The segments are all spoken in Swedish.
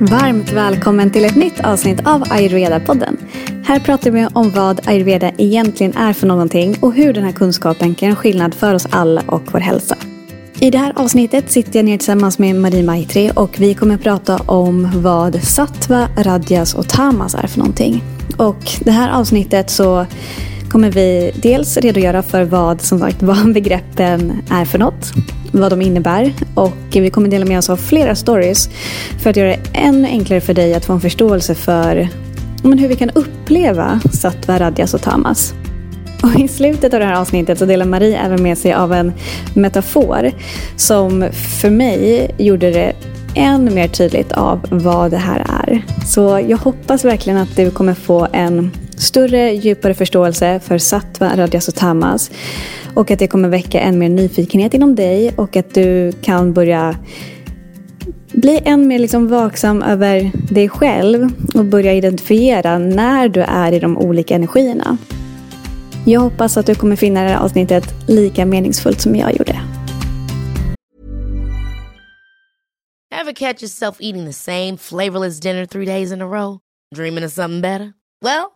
Varmt välkommen till ett nytt avsnitt av Ayurveda-podden. Här pratar vi om vad ayurveda egentligen är för någonting och hur den här kunskapen kan göra skillnad för oss alla och vår hälsa. I det här avsnittet sitter jag ner tillsammans med Marie Maitri och vi kommer att prata om vad sattva, radjas och tamas är för någonting. Och det här avsnittet så kommer vi dels redogöra för vad som sagt vad begreppen är för något, vad de innebär och vi kommer dela med oss av flera stories för att göra det ännu enklare för dig att få en förståelse för men hur vi kan uppleva sattva, radjas och tamas. Och I slutet av det här avsnittet så delar Marie även med sig av en metafor som för mig gjorde det än mer tydligt av vad det här är. Så jag hoppas verkligen att du kommer få en större, djupare förståelse för sattva, radias och tamas och att det kommer väcka än mer nyfikenhet inom dig och att du kan börja bli än mer liksom vaksam över dig själv och börja identifiera när du är i de olika energierna. Jag hoppas att du kommer finna det här avsnittet lika meningsfullt som jag gjorde. Have catch yourself eating the same flavorless dinner three days in a row? Dreaming of something better? Well,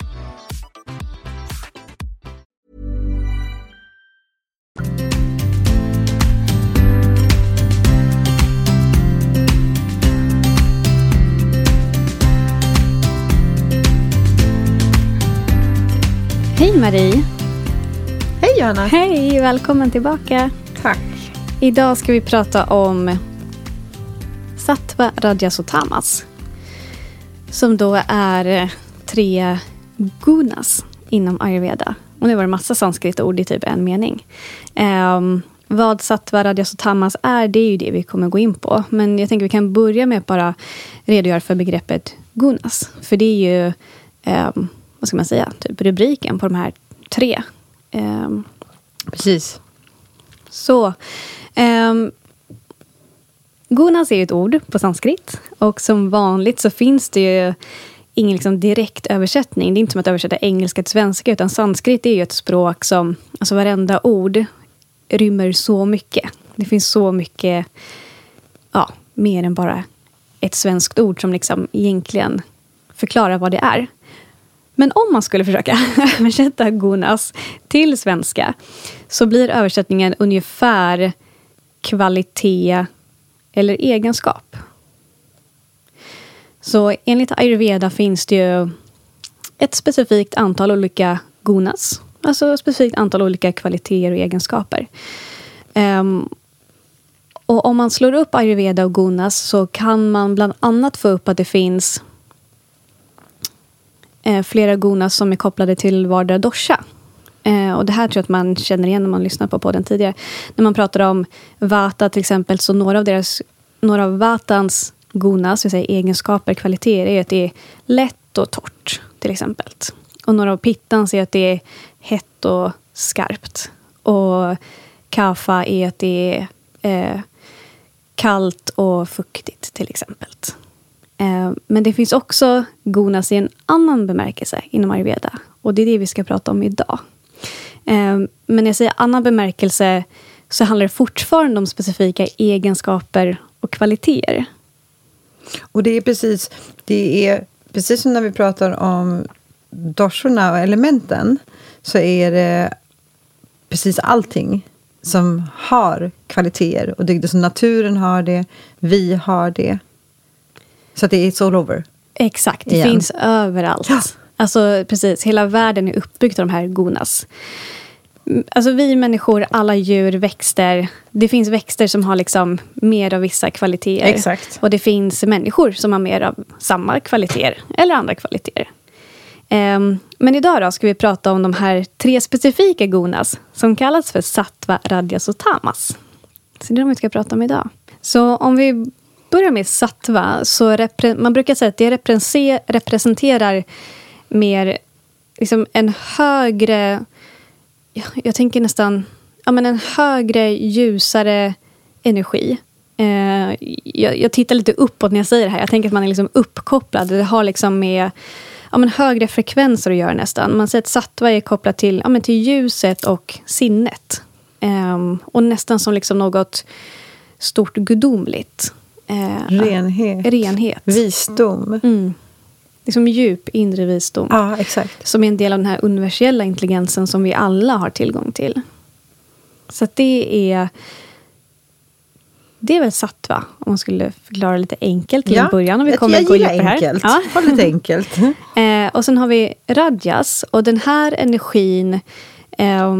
Hej Marie! Hej Johanna! Hej, välkommen tillbaka! Tack! Idag ska vi prata om sattva, radjas och tamas. Som då är tre gunas inom ayurveda. Och det var en massa sanskrit-ord i typ en mening. Um, vad sattva, radjas och tamas är, det är ju det vi kommer gå in på. Men jag tänker vi kan börja med att bara redogöra för begreppet gunas. För det är ju, um, vad ska man säga, typ rubriken på de här tre. Um, Precis. så. Um, gunas är ett ord på sanskrit. Och som vanligt så finns det ju ingen liksom direkt översättning. Det är inte som att översätta engelska till svenska. Utan sanskrit är ju ett språk som, alltså varenda ord rymmer så mycket. Det finns så mycket, ja, mer än bara ett svenskt ord som liksom egentligen förklarar vad det är. Men om man skulle försöka översätta gunas till svenska så blir översättningen ungefär kvalitet eller egenskap. Så enligt ayurveda finns det ju ett specifikt antal olika gunas. Alltså ett specifikt antal olika kvaliteter och egenskaper. Um, och om man slår upp ayurveda och gunas så kan man bland annat få upp att det finns Eh, flera gunas som är kopplade till vardera dosha. Eh, och det här tror jag att man känner igen när man lyssnar på podden tidigare. När man pratar om vata till exempel, så några av, deras, några av vatans gunas, vill säga egenskaper, kvaliteter, är att det är lätt och torrt till exempel. Och några av pittans är att det är hett och skarpt. Och kafa är att det är eh, kallt och fuktigt till exempel. Eh, men det finns också gonas i en annan bemärkelse inom ayurveda. Och det är det vi ska prata om idag. Eh, men när jag säger annan bemärkelse så handlar det fortfarande om specifika egenskaper och kvaliteter. Och det är precis, det är precis som när vi pratar om doshorna och elementen så är det precis allting som har kvaliteter och dygder. Så naturen har det, vi har det. Så det är all over. Exakt, det Igen. finns överallt. Ja. Alltså precis, hela världen är uppbyggd av de här gunas. Mm, Alltså vi människor, alla djur, växter. Det finns växter som har liksom mer av vissa kvaliteter. Exakt. Och det finns människor som har mer av samma kvaliteter eller andra kvaliteter. Ehm, men idag då ska vi prata om de här tre specifika gunas som kallas för sattva, radjas och tamas. Så det är de vi ska prata om idag. Så om vi börjar med sattva, så repre- man brukar säga att det represe- representerar mer liksom en högre... Jag, jag tänker nästan ja, men en högre, ljusare energi. Eh, jag, jag, tittar lite uppåt när jag säger det här. Jag tänker att man är liksom uppkopplad. Det har liksom med ja, men högre frekvenser att göra nästan. Man säger att sattva är kopplat till, ja, men till ljuset och sinnet. Eh, och nästan som liksom något stort gudomligt. Eh, renhet. renhet. Visdom. Mm. Liksom djup inre visdom. Ja, exakt. Som är en del av den här universella intelligensen som vi alla har tillgång till. Så det är... Det är väl sattva, om man skulle förklara lite enkelt till ja, en början. Om vi kommer jag gå gillar här. enkelt. Ja. Lite enkelt. eh, och sen har vi radjas. Och den här energin... Eh,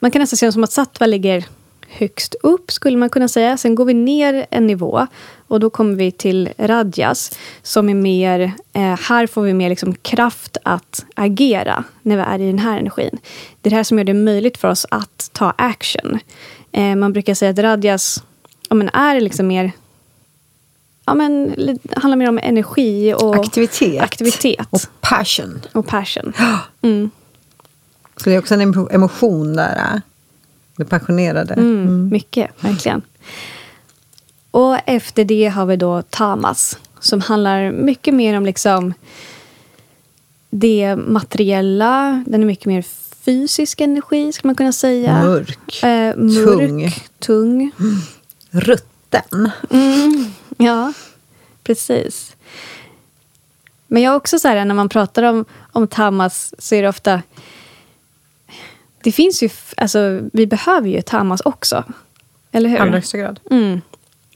man kan nästan se det som att sattva ligger högst upp, skulle man kunna säga. Sen går vi ner en nivå och då kommer vi till radjas, som är mer... Eh, här får vi mer liksom kraft att agera när vi är i den här energin. Det är det här som gör det möjligt för oss att ta action. Eh, man brukar säga att radjas ja, men är liksom mer... Ja, men, det handlar mer om energi och aktivitet. aktivitet. Och passion. Och passion. Mm. Så det är också en emotion där. Det passionerade. Mm, mm. Mycket, verkligen. Och efter det har vi då tamas. Som handlar mycket mer om liksom det materiella. Den är mycket mer fysisk energi, skulle man kunna säga. Mörk. Eh, mörk tung. tung. Mm. Rutten. Ja, precis. Men jag också så här, när man pratar om, om tamas så är det ofta det finns ju, alltså, vi behöver ju tamas också. Eller hur? Allra högsta grad. Mm.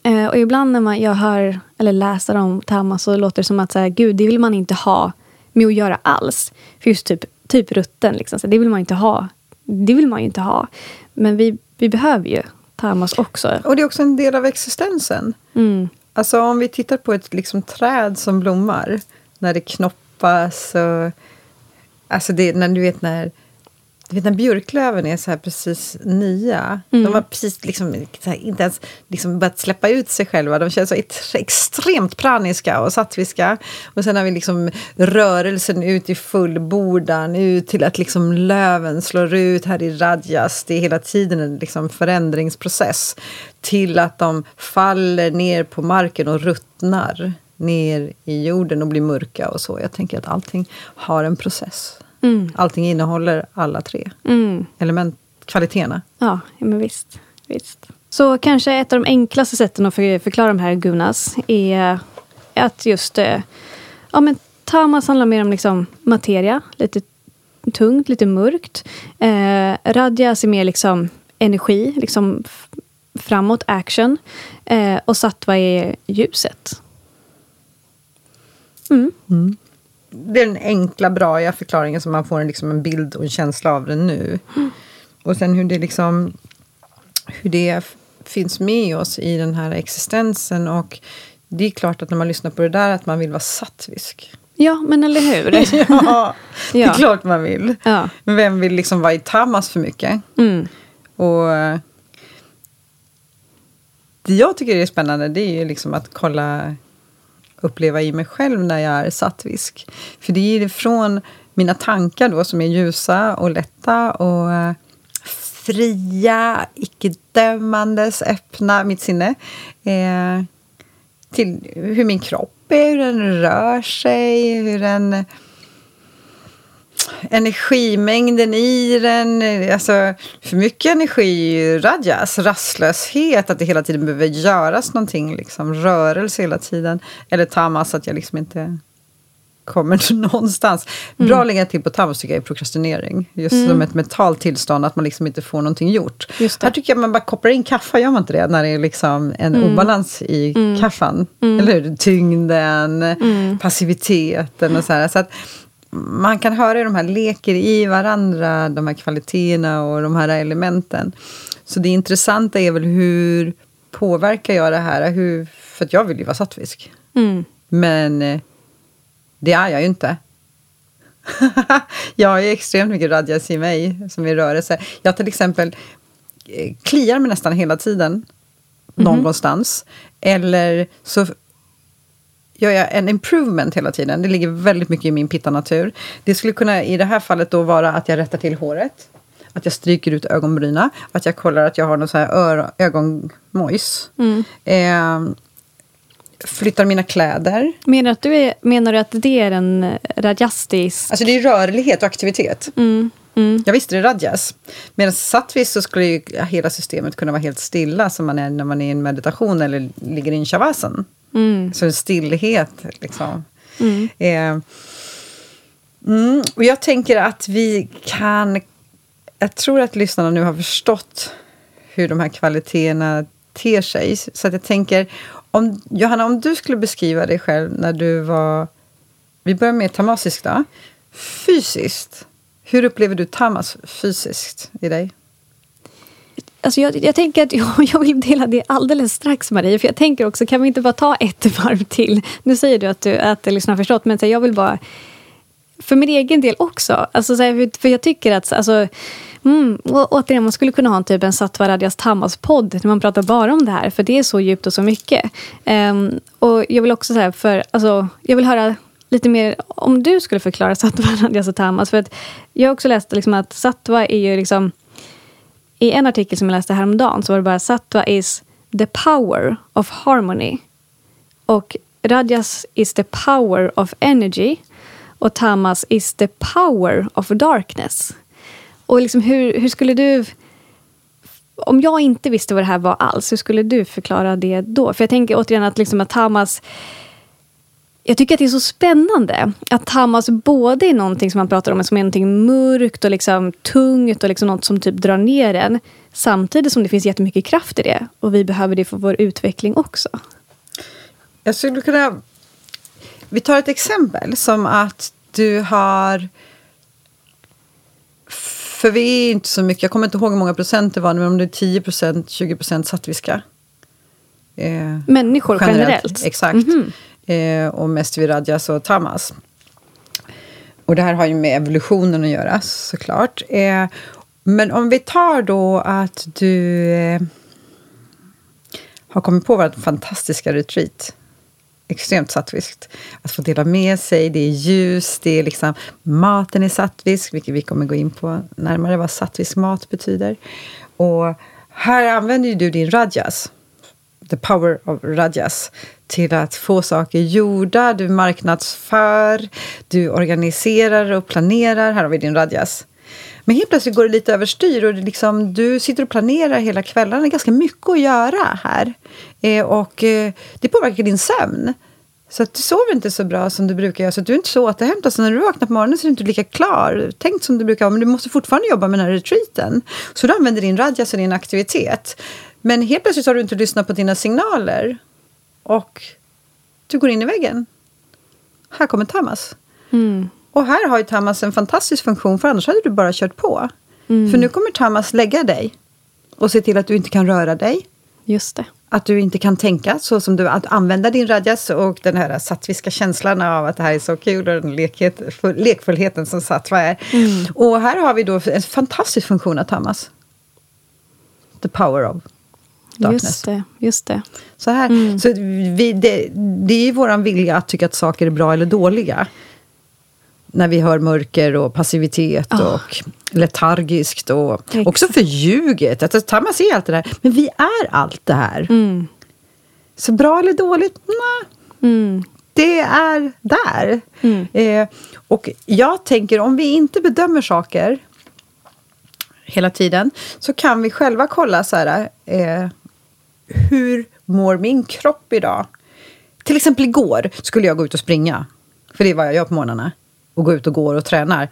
Eh, och ibland när man, jag hör eller läser om tamas så låter det som att så här, gud, det vill man inte ha med att göra alls. För just typ, typ rutten, liksom, så det vill man inte ha. Det vill man ju inte ha. Men vi, vi behöver ju tamas också. Och det är också en del av existensen. Mm. Alltså om vi tittar på ett liksom, träd som blommar, när det knoppas och... Alltså det, när du vet när du vet när björklöven är så här precis nya. Mm. De har precis liksom, här, inte ens liksom börjat släppa ut sig själva. De känns så extremt praniska och sattviska. Och sen har vi liksom rörelsen ut i fullbordan, ut till att liksom löven slår ut här i Radjas. Det är hela tiden en liksom förändringsprocess. Till att de faller ner på marken och ruttnar ner i jorden och blir mörka och så. Jag tänker att allting har en process. Mm. Allting innehåller alla tre mm. element, kvaliteterna. Ja, men visst, visst. Så kanske ett av de enklaste sätten att förklara de här gunas är att just eh, ja, men tamas handlar mer om liksom materia, lite tungt, lite mörkt. Eh, radjas är mer liksom energi, liksom framåt, action. Eh, och sattva är ljuset. Mm. Mm det är den enkla, bra förklaringen som man får en, liksom en bild och en känsla av det nu. Mm. Och sen hur det liksom hur det finns med oss i den här existensen. Och det är klart att när man lyssnar på det där att man vill vara sattvisk. Ja, men eller hur? ja, det är klart man vill. Ja. Men vem vill liksom vara i tamas för mycket? Mm. Och det jag tycker är spännande det är ju liksom att kolla uppleva i mig själv när jag är sattvisk. För det är från mina tankar då som är ljusa och lätta och eh, fria, icke-dömandes, öppna, mitt sinne. Eh, till hur min kropp är, hur den rör sig, hur den energimängden i den. Alltså, för mycket energi, rajas, rastlöshet, att det hela tiden behöver göras någonting, liksom, rörelse hela tiden. Eller tamas, att jag liksom inte kommer någonstans. Mm. Bra lägga till på tamas tycker jag är prokrastinering. Just mm. som ett mentalt tillstånd, att man liksom inte får någonting gjort. Här tycker jag man bara kopplar in kaffe, gör man inte det? När det är liksom en mm. obalans i mm. kaffan. Mm. Eller hur? Tyngden, mm. passiviteten och så här. Så att, man kan höra hur de här leker i varandra, de här kvaliteterna och de här elementen. Så det intressanta är väl hur påverkar jag det här? Hur, för att jag vill ju vara sattfisk. Mm. Men eh, det är jag ju inte. jag har ju extremt mycket radjas i mig som är rörelse. Jag till exempel eh, kliar mig nästan hela tiden mm -hmm. någonstans. Eller så gör jag en improvement hela tiden. Det ligger väldigt mycket i min pitta-natur. Det skulle kunna i det här fallet då vara att jag rättar till håret. att jag stryker ut ögonbryna, att jag kollar att jag har någon så här ögonmojs. Mm. Eh, flyttar mina kläder. Menar, att du är, menar du att det är en rajastisk... Alltså det är rörlighet och aktivitet. Mm. Mm. Jag visste det är rajas. Medan sattvis så skulle ju hela systemet kunna vara helt stilla som man är när man är i en meditation eller ligger i en shavasan. Mm. Så en stillhet liksom. Mm. Eh, mm. och jag tänker att vi kan... Jag tror att lyssnarna nu har förstått hur de här kvaliteterna ter sig. Så att jag tänker, om, Johanna, om du skulle beskriva dig själv när du var... Vi börjar med tamasisk då. Fysiskt, hur upplever du tamas fysiskt i dig? Alltså jag, jag, tänker att jag, jag vill dela det alldeles strax, Marie. För jag tänker också, kan vi inte bara ta ett varv till? Nu säger du att du äter, liksom har förstått, men så jag vill bara... För min egen del också. Alltså så här, för jag tycker att... Alltså, mm, återigen, man skulle kunna ha en typ en Sattva Radjas Tamas-podd när man pratar bara om det här. För det är så djupt och så mycket. Um, och jag vill också säga, för alltså, jag vill höra lite mer om du skulle förklara Sattva Radjas Tamas. För att jag har också läst liksom att Satva är ju liksom i en artikel som jag läste häromdagen så var det bara Sattva is the power of harmony. Och Rajas is the power of energy. Och Tamas is the power of darkness. Och liksom hur, hur skulle du... Om jag inte visste vad det här var alls, hur skulle du förklara det då? För jag tänker återigen att, liksom att Tamas jag tycker att det är så spännande att Hamas både är någonting som man pratar om som är någonting mörkt och liksom tungt och liksom något som typ drar ner en. Samtidigt som det finns jättemycket kraft i det och vi behöver det för vår utveckling också. Jag skulle kunna... Vi tar ett exempel som att du har... För vi är inte så mycket, jag kommer inte ihåg hur många procent det var, men om det är 10 procent, 20 procent sattviska. Eh, Människor generellt? generellt. Exakt. Mm -hmm eh, och mest vid Rajas och Tamas. Och det här har ju med evolutionen att göra såklart. Eh, men om vi tar då att du eh, har kommit på vårt fantastiska retreat. Extremt sattviskt. Att få dela med sig, det är ljus, det är liksom maten är sattvisk, vilket vi kommer gå in på närmare vad sattvisk mat betyder. Och här använder ju du din rajas the power of rajas till att få saker gjorda. Du marknadsför, du organiserar och planerar. Här har vi din radjas. Men helt plötsligt går det lite överstyr och liksom, du sitter och planerar hela kvällarna. Det är ganska mycket att göra här. Eh, och eh, det påverkar din sömn. Så att du sover inte så bra som du brukar göra. Så du är inte så återhämtad. Så när du vaknar på morgonen så är du inte lika klar. Tänkt som du brukar vara. Men du måste fortfarande jobba med den här retreaten. Så du använder din radja och din aktivitet. Men helt plötsligt har du inte lyssnat på dina signaler. Och du går in i väggen. Här kommer Tamas. Mm. Och här har ju Tamas en fantastisk funktion, för annars hade du bara kört på. Mm. För nu kommer Tamas lägga dig och se till att du inte kan röra dig. Just det. Att du inte kan tänka så som du... Att använda din rajas och den här sattviska känslan av att det här är så kul och den lekhet, lekfullheten som sattva är. Mm. Och här har vi då en fantastisk funktion av Tamas. The power of darkness. Just det. Just det. Så, här, mm. så vi, det, det är vår vilja att tycka att saker är bra eller dåliga. När vi hör mörker och passivitet oh. och letargiskt och Exakt. också förljuget. Att ta man ser allt det där. Men vi är allt det här. Mm. Så bra eller dåligt? Nej. Mm. Det är där. Mm. Eh, och jag tänker, om vi inte bedömer saker hela tiden så kan vi själva kolla så här. Eh, hur mår min kropp idag? Till exempel igår skulle jag gå ut och springa. För det är vad jag gör på morgnarna. Och gå ut och går och tränar.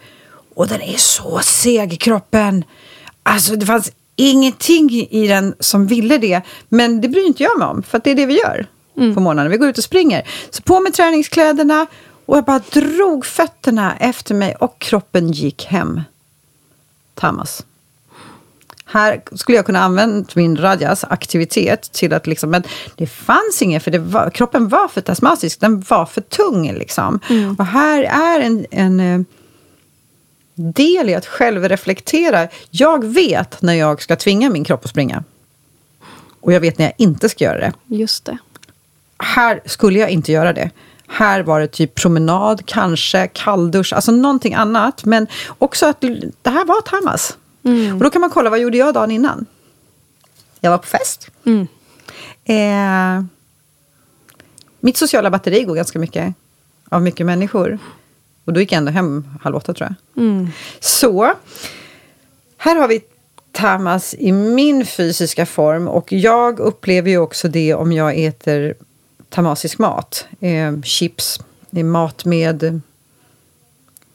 Och den är så seg, kroppen. Alltså det fanns ingenting i den som ville det. Men det bryr inte jag mig om, för det är det vi gör mm. på morgnarna. Vi går ut och springer. Så på med träningskläderna och jag bara drog fötterna efter mig och kroppen gick hem. Tamas. Här skulle jag kunna använda min rajas aktivitet till att liksom, men det fanns inget, för det var, kroppen var för tasmatisk, den var för tung. Liksom. Mm. Och här är en, en eh, del i att självreflektera. Jag vet när jag ska tvinga min kropp att springa. Och jag vet när jag inte ska göra det. Just det. Här skulle jag inte göra det. Här var det typ promenad, kanske kalldusch, alltså någonting annat. Men också att det här var Tamas. Och då kan man kolla, vad gjorde jag dagen innan? Jag var på fest. Mm. Eh, mitt sociala batteri går ganska mycket av mycket människor. Och då gick jag ändå hem halv åtta tror jag. Mm. Så, här har vi tamas i min fysiska form. Och jag upplever ju också det om jag äter tamasisk mat. Eh, chips, mat med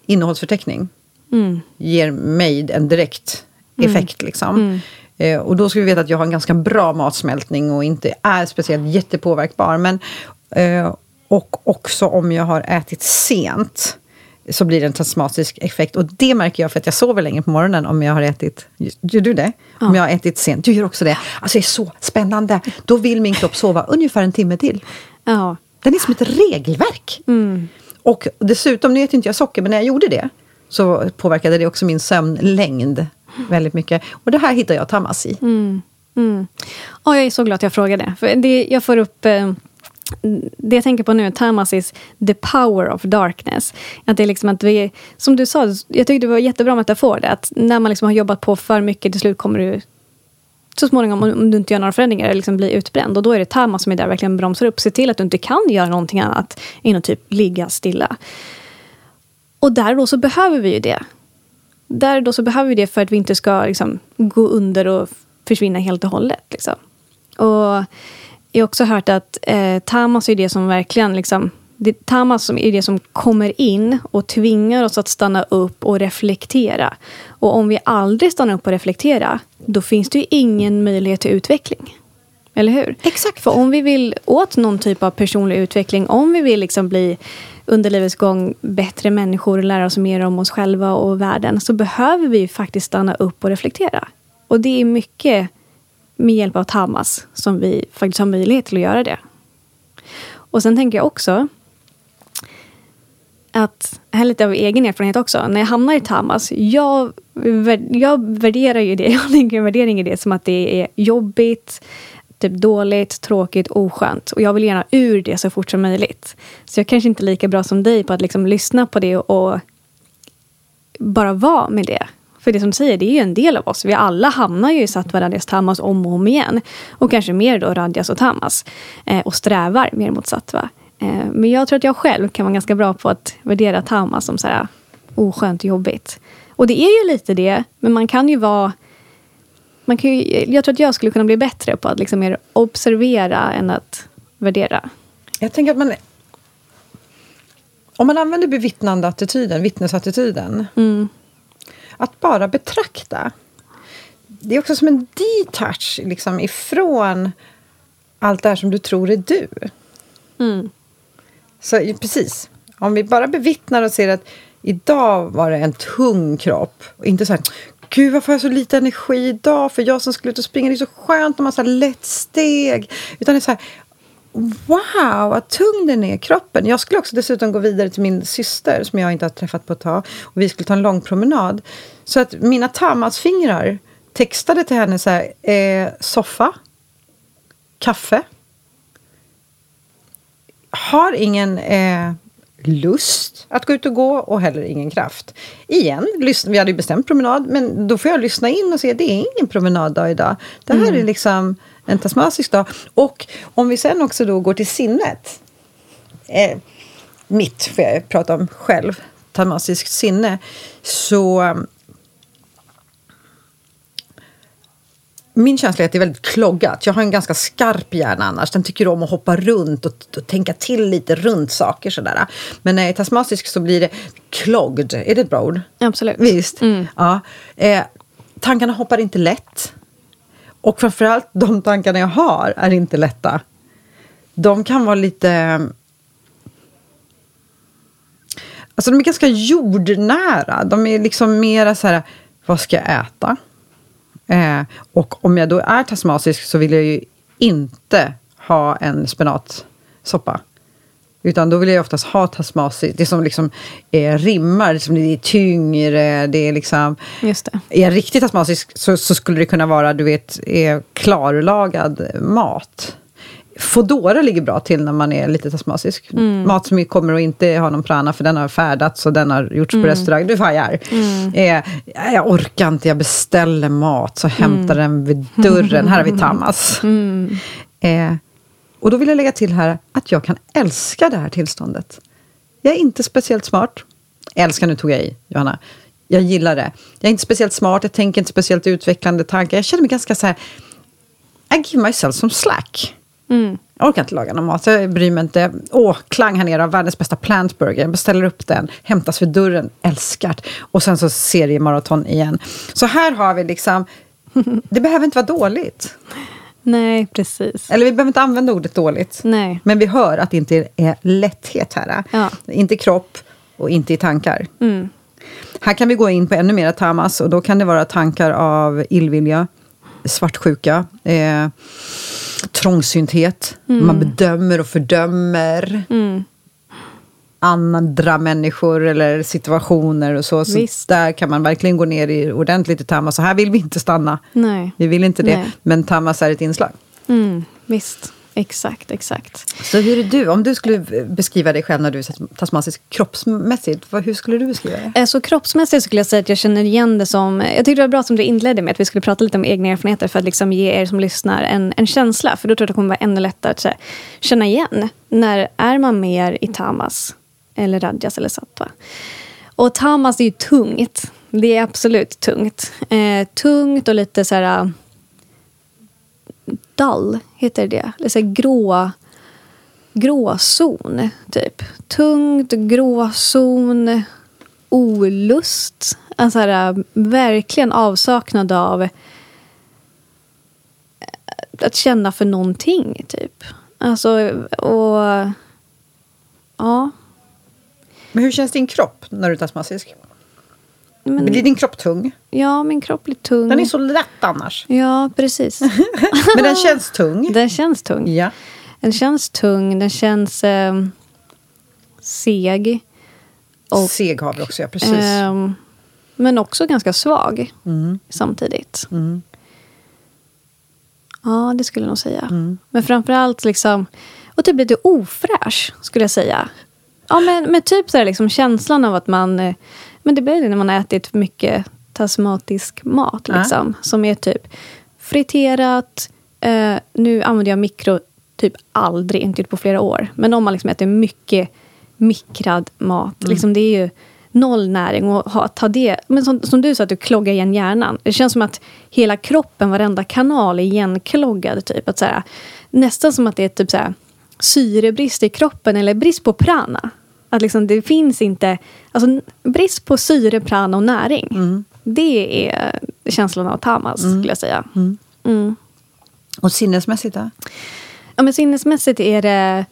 innehållsförteckning. Mm. Ger mig en direkt effekt. Liksom. Eh, och då ska vi veta att jag har en ganska bra matsmältning och inte är speciellt jättepåverkbar. Men, eh, och också om jag har ätit sent så blir det en tasmatisk effekt. Och det märker jag för att jag sover länge på morgonen om jag har ätit... Gör du det? Om jag har ätit sent. Du gör också det. Alltså det är så spännande. Då vill min kropp sova ungefär en timme till. Ja. Den är som ett regelverk. Och dessutom, nu äter inte jag socker, men när jag gjorde det så påverkade det också min sömnlängd väldigt mycket. Och det här hittar jag tamas i. Mm. mm. Ja, jag är så glad att jag frågade. För det, jag får upp... Eh, det jag tänker på nu, tamas is the power of darkness. Att det är liksom att vi, som du sa, jag tyckte det var jättebra metafor. Det, att när man liksom har jobbat på för mycket, till slut kommer du så småningom, om du inte gör några förändringar, liksom bli utbränd. Och då är det tamas som är där verkligen bromsar upp. Se till att du inte kan göra någonting annat än att typ ligga stilla. Och där då så behöver vi ju det. Där då så behöver vi det för att vi inte ska liksom, gå under och försvinna helt och hållet. Liksom. Och jag har också hört att eh, tamas är det som verkligen... Liksom, det, tamas som är det som kommer in och tvingar oss att stanna upp och reflektera. Och om vi aldrig stannar upp och reflekterar, då finns det ju ingen möjlighet till utveckling. Eller hur? Exakt. För om vi vill åt någon typ av personlig utveckling, om vi vill liksom bli under livets gång bättre människor och lära oss mer om oss själva och världen, så behöver vi ju faktiskt stanna upp och reflektera. Och det är mycket med hjälp av tamas som vi faktiskt har möjlighet till att göra det. Och sen tänker jag också att, här är lite av egen erfarenhet också, när jag hamnar i tamas, jag, jag värderar ju det, jag lägger en värdering i det som att det är jobbigt, typ dåligt, tråkigt, oskönt. Och jag vill gärna ur det så fort som möjligt. Så jag kanske inte är lika bra som dig på att liksom lyssna på det och bara vara med det. För det som du säger, det är ju en del av oss. Vi alla hamnar ju i sattva, radjas, tamas om och om igen. Och kanske mer då radjas och tamas. Eh, och strävar mer mot sattva. Eh, men jag tror att jag själv kan vara ganska bra på att värdera tamas som så här oskönt jobbigt. Och det är ju lite det, men man kan ju vara man kan ju, jag tror att jag skulle kunna bli bättre på att liksom mer observera än att värdera. Jag tänker att man... Om man använder bevittnande attityden, vittnesattityden. Mm. Att bara betrakta. Det är också som en detach liksom, ifrån allt det här som du tror är du. Mm. Så precis. Om vi bara bevittnar och ser att idag var det en tung kropp. Och inte så här, gud varför har jag så lite energi idag? För jag som skulle ut och springa, det är så skönt när man har lätt steg. Utan det är så här, wow vad tung den är, kroppen. Jag skulle också dessutom gå vidare till min syster som jag inte har träffat på ett tag. Och vi skulle ta en lång promenad. Så att mina tamasfingrar textade till henne så här, eh, soffa, kaffe. Har ingen eh, lust att gå ut och gå och heller ingen kraft. Igen, lyssna, vi hade ju bestämt promenad, men då får jag lyssna in och se att det är ingen promenaddag idag. Det här är liksom en tasmasisk dag. Och om vi sen också då går till sinnet. Eh, mitt, får jag prata om själv, tasmasiskt sinne. Så min känsla är att det är väldigt kloggat. Jag har en ganska skarp hjärna annars. Den tycker om att hoppa runt och, och tänka till lite runt saker. Sådär. Men när jag är tasmasisk så blir det clogged. Är det ett bra ord? Absolut. Visst. Ja. Eh, tankarna hoppar inte lätt. Och framförallt de tankarna jag har är inte lätta. De kan vara lite... Alltså de är ganska jordnära. De är liksom mera så här, vad ska jag äta? Eh, och om jag då är tasmasisk så vill jag ju inte ha en spenatsoppa. Utan då vill jag oftast ha tasmasisk, det som liksom är rimmar, liksom det är tyngre, det är liksom... Just det. Är jag riktigt tasmasisk så, så skulle det kunna vara, du vet, är klarlagad mat. Fodora ligger bra till när man är lite tasmasisk. Mat som kommer att inte ha någon prana för den har färdats och den har gjorts på restaurang. Du fajar. Eh, jag orkar inte, jag beställer mat så hämtar den vid dörren. Här har vi tamas. Eh, och då vill jag lägga till här att jag kan älska det här tillståndet. Jag är inte speciellt smart. Älskar, nu tog jag i, Johanna. Jag gillar det. Jag är inte speciellt smart, jag tänker inte speciellt utvecklande tankar. Jag känner mig ganska så här... I give myself some slack. Jag orkar inte laga någon mat, jag bryr mig inte. Åh, klang här nere av världens bästa plantburger. Jag beställer upp den, hämtas vid dörren, älskat. Och sen så seriemaraton igen. Så här har vi liksom... Det behöver inte vara dåligt. Nej, precis. Eller vi behöver inte använda ordet dåligt. Nej. Men vi hör att det inte är lätthet här. Ja. Inte i kropp och inte i tankar. Mm. Här kan vi gå in på ännu mer tamas och då kan det vara tankar av illvilja, svartsjuka, eh, trångsynthet. Mm. Man bedömer och fördömer andra människor eller situationer och så. Så Visst. där kan man verkligen gå ner i ordentligt i tamas. Så här vill vi inte stanna. Nej. Vi vill inte det. Nej. Men tamas är ett inslag. Mm, visst. Exakt, exakt. Så hur är du? Om du skulle beskriva dig själv när du är tasmasisk kroppsmässigt, hur skulle du beskriva det? Eh, Så kroppsmässigt skulle jag säga att jag känner igen det som... Jag tyckte det var bra som du inledde med att vi skulle prata lite om egna erfarenheter för att liksom ge er som lyssnar en, en känsla. För då tror jag att det kommer vara ännu lättare att här, känna igen. När är man mer i tamas eller radjas eller sattva? Och tamas är ju tungt. Det är absolut tungt. Eh, tungt och lite så här... Dull, heter det. Eller så grå gråzon, typ. Tungt, gråzon, olust. Alltså här, eh, verkligen avsaknad av eh, att känna för någonting, typ. Alltså, och... Ja. Men hur känns din kropp när du är tasmasisk? Men, Blir din kropp tung? ja, min kropp blir tung. Den är så lätt annars. Ja, precis. Men den känns tung. Den känns tung. Ja. Den känns tung, den känns eh, seg. Och, Seg har vi också, ja. Precis. ehm, men också ganska svag Mm. samtidigt. Mm. Ja, det skulle jag nog säga. Mm. Men framförallt liksom... Och typ lite ofräsch, skulle jag säga. Ja, men, men typ så här liksom känslan av att man... eh, Men det blir det när man har ätit för mycket tasmatisk mat. Ja. Liksom, Som är typ friterat. Eh, nu använder jag mikro typ aldrig, inte gjort på flera år. Men om man liksom äter mycket mikrad mat. Mm. Liksom, det är ju noll näring. Och ha, ta det. Men som, som du sa, att du kloggar igen hjärnan. Det känns som att hela kroppen, varenda kanal är igenkloggad. Typ. Att så här, nästan som att det är typ så här, syrebrist i kroppen eller brist på prana. Att liksom, det finns inte... Alltså, brist på syre, prana och näring. Mm. Det är känslan av tamas, skulle jag säga. Mm. Och sinnesmässigt då? Ja, men sinnesmässigt är det...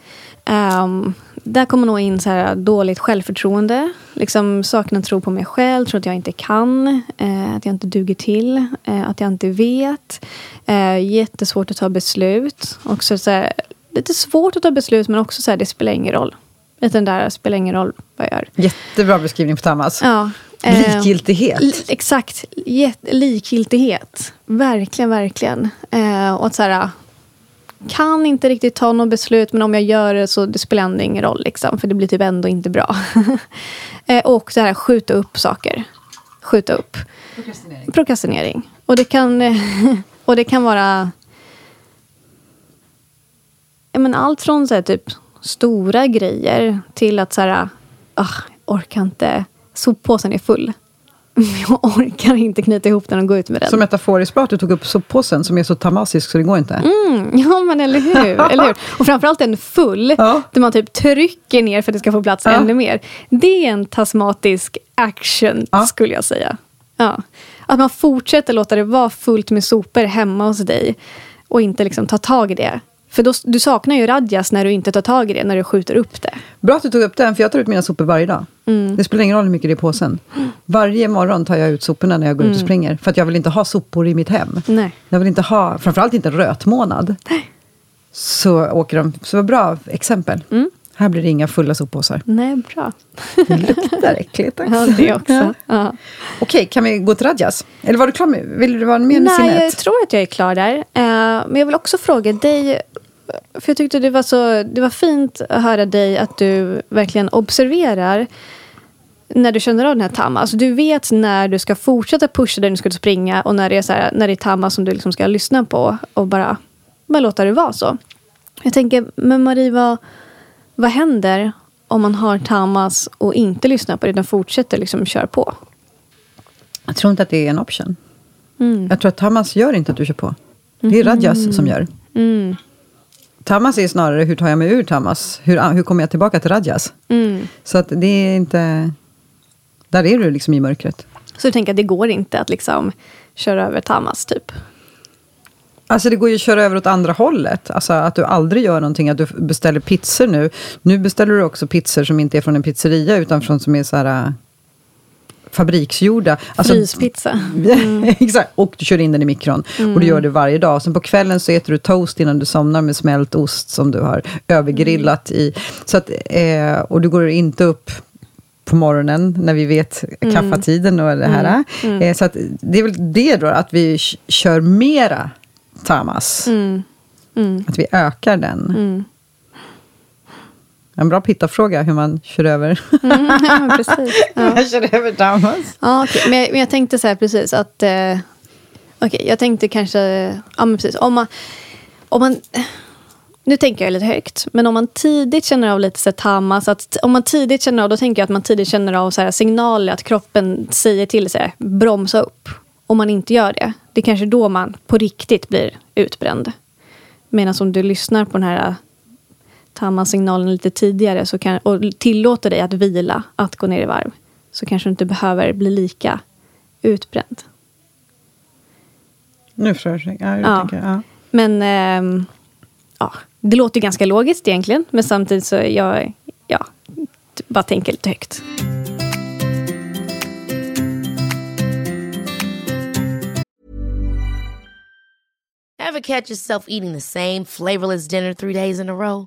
ehm, där kommer nog in så här dåligt självförtroende. Liksom saknar tro på mig själv, tror att jag inte kan. eh, att jag inte duger till. eh, att jag inte vet. Eh, jättesvårt att ta beslut. Också så här, lite svårt att ta beslut, men också så här, det spelar ingen roll. Den där, spelar ingen roll vad jag gör. Jättebra beskrivning på Tamas. Ja, eh, Likgiltighet. Li- exakt. Likgiltighet. Verkligen, verkligen. Eh, och att så här, kan inte riktigt ta något beslut, men om jag gör det så det spelar ändå ingen roll. Liksom, för det blir typ ändå inte bra. eh, och det här skjuta upp saker. Skjuta upp. Prokrastinering. Och det kan, eh, och det kan vara men allt från så här, typ, stora grejer till att så här, ah, orkar inte. Soppåsen är full. Jag orkar inte knyta ihop den och gå ut med den. Så metaforiskt bra att du tog upp soppåsen som är så tamasisk så det går inte. Mm, ja, men eller hur? eller hur? Och framförallt en full, Ja. där man typ trycker ner för att det ska få plats Ja. ännu mer. Det är en tasmatisk action, Ja. skulle jag säga. Ja. Att man fortsätter låta det vara fullt med sopor hemma hos dig och inte liksom ta tag i det. För då, du saknar ju radjas när du inte tar tag i det, när du skjuter upp det. Bra att du tog upp den, för jag tar ut mina sopor varje dag. Mm. Det spelar ingen roll hur mycket det är i påsen. Varje morgon tar jag ut soporna när jag går ut och springer. För att jag vill inte ha sopor i mitt hem. Mm. Nej. Jag vill inte ha, framförallt inte rötmånad. Så åker de, så bra exempel. Mm. Här blir det inga fulla soppåsar. Nej, bra. Det luktar äckligt också. Ja, det också. Ja. Okej, kan vi gå till Radjas? Eller var du klar med, vill du vara mer med Nej, sinnet? jag tror att jag är klar där. Eh, men jag vill också fråga dig, för jag tyckte det var så det var fint att höra dig att du verkligen observerar när du känner av den här tamma. Alltså du vet när du ska fortsätta pusha där du ska springa och när det är, så här, när det är tamma som du liksom ska lyssna på och bara, bara låta det vara så. Jag tänker, men Marie, vad, vad händer om man har tamas och inte lyssnar på det utan fortsätter liksom köra på? Jag tror inte att det är en option. Mm. Jag tror att tamas gör inte att du kör på. Det är Radjas mm. som gör. Mm. Tamas är snarare, hur tar jag mig ur Tamas? Hur, hur kommer jag tillbaka till Radjas? Mm. Så att det är inte... Där är du liksom i mörkret. Så du tänker att det går inte att liksom köra över Tamas, typ? Alltså det går ju att köra över åt andra hållet. Alltså att du aldrig gör någonting, att du beställer pizzor nu. Nu beställer du också pizzor som inte är från en pizzeria, utan från som är så här fabriksgjorda. Alltså, Fryspizza. Mm. exakt, och du kör in den i mikron. Mm. Och du gör det varje dag. Sen på kvällen så äter du toast innan du somnar med smält ost som du har övergrillat mm. i. Så att, eh, och du går inte upp på morgonen när vi vet mm. kaffatiden och det här. Mm. Mm. Eh, så att det är väl det då, att vi kör mera tamas. Att vi ökar den. En bra pittafråga, hur man kör över. Mm, ja, precis. Ja. jag kör över Damas. Ja, okay. men, jag, men jag tänkte så här precis att... Eh, Okej, okay, jag tänkte kanske... Ja, men precis. Om man, om man, nu tänker jag lite högt, men om man tidigt känner av lite så tamas, att om man tidigt känner av, då tänker jag att man tidigt känner av så här, signaler, att kroppen säger till sig, bromsa upp. Om man inte gör det, det är kanske då man på riktigt blir utbränd. Medan om du lyssnar på den här tar man signalen lite tidigare så kan, och tillåter dig att vila, att gå ner i varv, så kanske du inte behöver bli lika utbränd. Nu förstår jag. Ja, jag ja. Tänker, ja. Men ähm, ja, det låter ganska logiskt egentligen, men samtidigt så jag ja, bara tänker lite högt. Have catch yourself eating the same flavorless dinner three days in a row?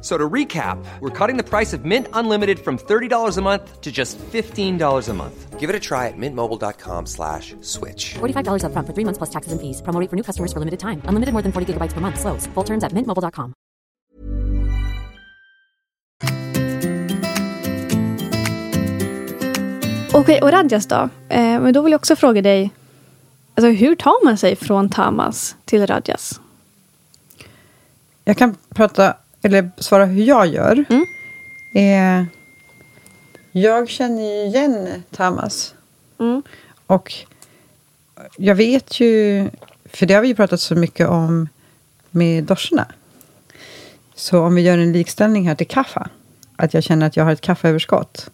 So to recap, we're cutting the price of Mint Unlimited from $30 a month to just $15 a month. Give it a try at mintmobile.com slash switch. $45 up front for three months plus taxes and fees. Promo for new customers for limited time. Unlimited more than 40 gigabytes per month. Slows. Full terms at mintmobile.com. Okej, okay, och Radjas då? Eh, men då vill jag också fråga dig, alltså, hur tar man sig från Tamas till Radjas? Jag kan prata eller svara hur jag gör. Mm. Eh, jag känner ju igen Tamas. Mm. Och jag vet ju, för det har vi ju pratat så mycket om med dorserna. Så om vi gör en likställning här till kaffe, att jag känner att jag har ett kaffeöverskott,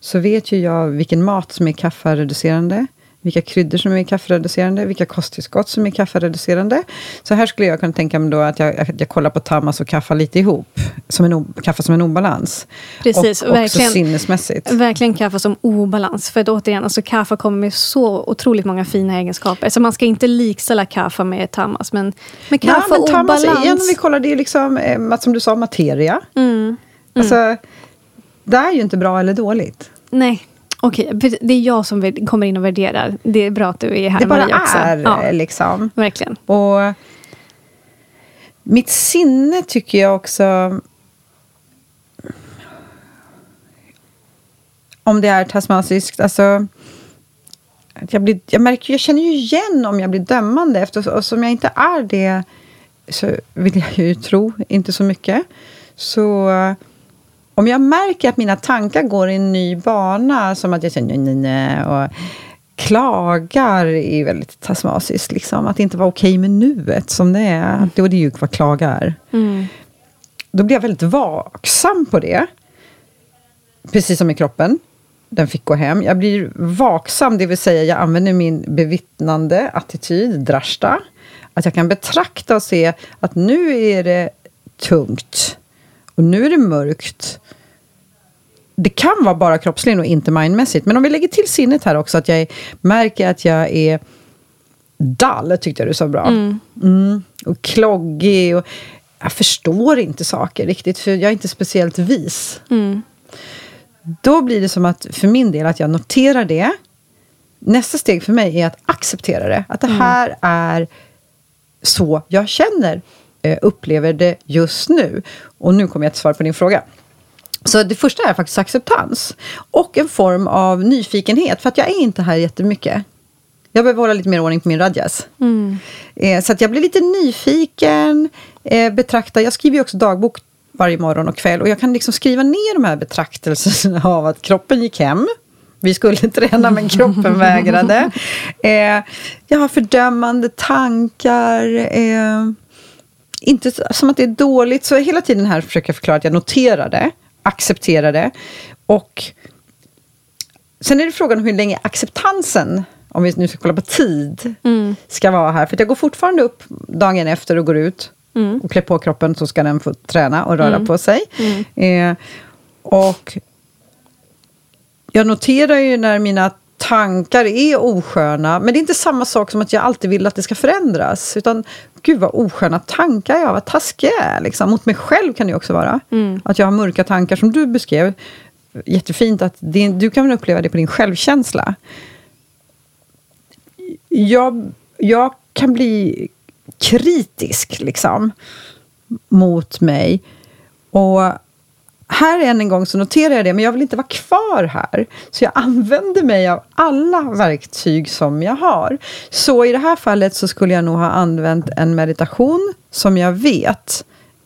så vet ju jag vilken mat som är kaffereducerande, vilka kryddor som är kaffereducerande, vilka kosttillskott som är kaffereducerande. Så här skulle jag kunna tänka mig då att jag, att jag kollar på Tamas och kaffa lite ihop. Som en, kaffa som en obalans. Precis, och också sinnesmässigt. Verkligen kaffa som obalans. För att återigen, alltså kaffa kommer med så otroligt många fina egenskaper. Så man ska inte likställa kaffa med Tamas. Men, men kaffa ja, men Tamas, obalans... Igen, om vi kollar, det är liksom, eh, som du sa, materia. Mm. Mm. Alltså, det är ju inte bra eller dåligt. Nej. Okej, det är jag som kommer in och värderar. Det är bra att du är här Det bara också. är ja, liksom. Verkligen. Och mitt sinne tycker jag också... Om det är tasmansiskt, alltså... Jag, blir, jag, märker, jag känner ju igen om jag blir dömande. Eftersom jag inte är det så vill jag ju tro inte så mycket. Så om jag märker att mina tankar går i en ny bana, som att jag känner nej, nej, och klagar är väldigt tasmasiskt. Liksom. Att inte vara okej okay med nuet som det är. Mm. Det är ju vad klaga är. Mm. då blir jag väldigt vaksam på det. Precis som i kroppen. Den fick gå hem. Jag blir vaksam, det vill säga jag använder min bevittnande attityd, drashta. Att jag kan betrakta och se att nu är det tungt. Och nu är det mörkt. Det kan vara bara kroppsligt och inte mindmässigt. Men om vi lägger till sinnet här också, att jag märker att jag är dall, tyckte jag du sa bra. Mm. Mm. Och kloggig. Och jag förstår inte saker riktigt, för jag är inte speciellt vis. Mm. Då blir det som att, för min del, att jag noterar det. Nästa steg för mig är att acceptera det. Att det mm. här är så jag känner, upplever det just nu. Och nu kommer jag till svar på din fråga. Så det första är faktiskt acceptans. Och en form av nyfikenhet, för att jag är inte här jättemycket. Jag behöver hålla lite mer ordning på min radjas. Mm. Eh, så att jag blir lite nyfiken, eh, betrakta. Jag skriver ju också dagbok varje morgon och kväll. Och jag kan liksom skriva ner de här betraktelserna av att kroppen gick hem. Vi skulle träna men kroppen vägrade. Eh, jag har fördömande tankar. Eh, inte som att det är dåligt. Så hela tiden här försöker jag förklara att jag noterar det, accepterar det. Och sen är det frågan om hur länge acceptansen om vi nu ska kolla på tid, mm. ska vara här. För jag går fortfarande upp dagen efter och går ut mm. och klär på kroppen så ska den få träna och röra mm. på sig. Mm. Eh, och jag noterar ju när mina tankar är osköna, men det är inte samma sak som att jag alltid vill att det ska förändras. Utan gud vad osköna tankar jag har, vad taskig jag är. Liksom. Mot mig själv kan det också vara. Mm. Att jag har mörka tankar som du beskrev. Jättefint att din, du kan väl uppleva det på din självkänsla. Jag, jag kan bli kritisk liksom, mot mig. Och här än en gång så noterar jag det, men jag vill inte vara kvar här. Så jag använder mig av alla verktyg som jag har. Så i det här fallet så skulle jag nog ha använt en meditation som jag vet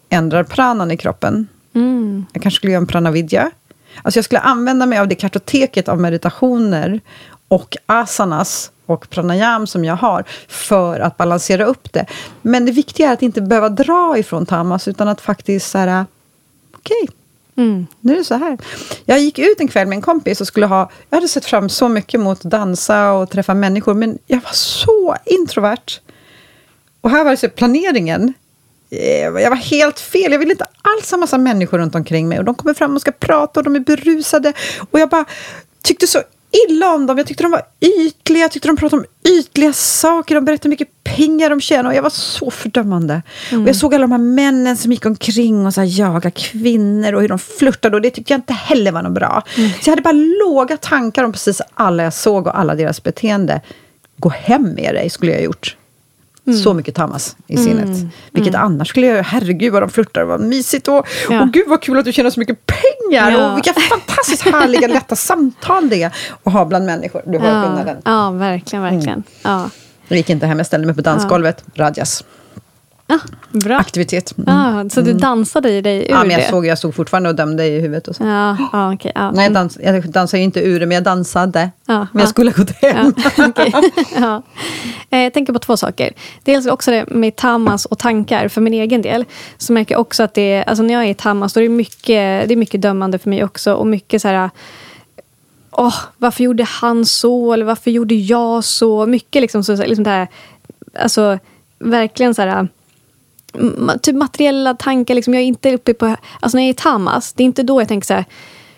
ändrar pranan i kroppen. Mm. Jag kanske skulle göra en pranavidya. Alltså jag skulle använda mig av det kartoteket av meditationer och asanas och pranayam som jag har för att balansera upp det. Men det viktiga är att inte behöva dra ifrån tamas utan att faktiskt så här, okej, okay, Mm. Nu är det så här. Jag gick ut en kväll med en kompis och skulle ha... Jag hade sett fram så mycket mot att dansa och träffa människor, men jag var så introvert. Och här var det så planeringen. Eh, jag var helt fel. Jag ville inte alls ha massa människor runt omkring mig. Och de kommer fram och ska prata och de är berusade. Och jag bara tyckte så illa om dem. Jag tyckte de var ytliga, jag tyckte de pratade om ytliga saker. De berättade hur mycket pengar de tjänar och jag var så fördömande. Mm. Och jag såg alla de här männen som gick omkring och så jagade kvinnor och hur de flörtade och det tyckte jag inte heller var något bra. Mm. Så jag hade bara låga tankar om precis alla jag såg och alla deras beteende. Gå hem med dig, skulle jag ha gjort. Mm. Så mycket tamas i sinnet. Mm. Vilket mm. annars skulle jag Herregud vad de flörtar, vad mysigt. Och, ja. och gud vad kul att du tjänar så mycket pengar. Ja. Och vilka fantastiskt härliga, lätta samtal det är att ha bland människor. Du hör ja. skillnaden. Ja, verkligen, verkligen. Mm. Ja. Jag gick inte hem, jag ställde mig på dansgolvet. Radjas. Ah, bra. Aktivitet. Mm. Ah, så du mm. dansade i dig ur ja, men jag det? Såg, jag stod fortfarande och dömde i huvudet. Och så. Ja, ah, okay, ah. Nej, jag, dans, jag dansade ju inte ur det, men jag dansade. Ah, men jag skulle ha gått hem. okay. ja. Jag tänker på två saker. Dels också det med tamas och tankar för min egen del. Så märker jag också att det alltså när jag är i tamas, då är det mycket, det är mycket dömande för mig också. Och mycket så här... Oh, varför gjorde han så? Eller varför gjorde jag så? Mycket liksom, så, liksom det här, alltså, verkligen så här typ materiella tankar. Liksom, jag är inte uppe på... Alltså när jag är i tamas, det är inte då jag tänker så här,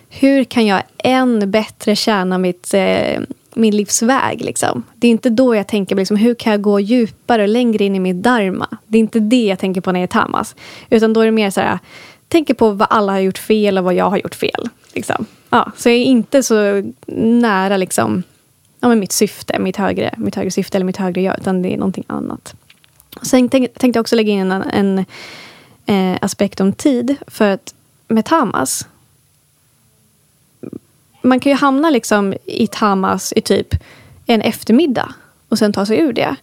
hur kan jag än bättre tjäna mitt, eh, min livsväg? Liksom? Det är inte då jag tänker liksom, hur kan jag gå djupare och längre in i mitt dharma? Det är inte det jag tänker på när jag är tamas. Utan då är det mer så här, tänker på vad alla har gjort fel och vad jag har gjort fel. Liksom. Ja, så jag är inte så nära liksom, ja, mitt syfte, mitt högre, mitt högre syfte eller mitt högre jag, utan det är någonting annat. Sen tänkte jag också lägga in en, en eh, aspekt om tid. För att med tamas, man kan ju hamna liksom i tamas i typ en eftermiddag och sen ta sig ur det.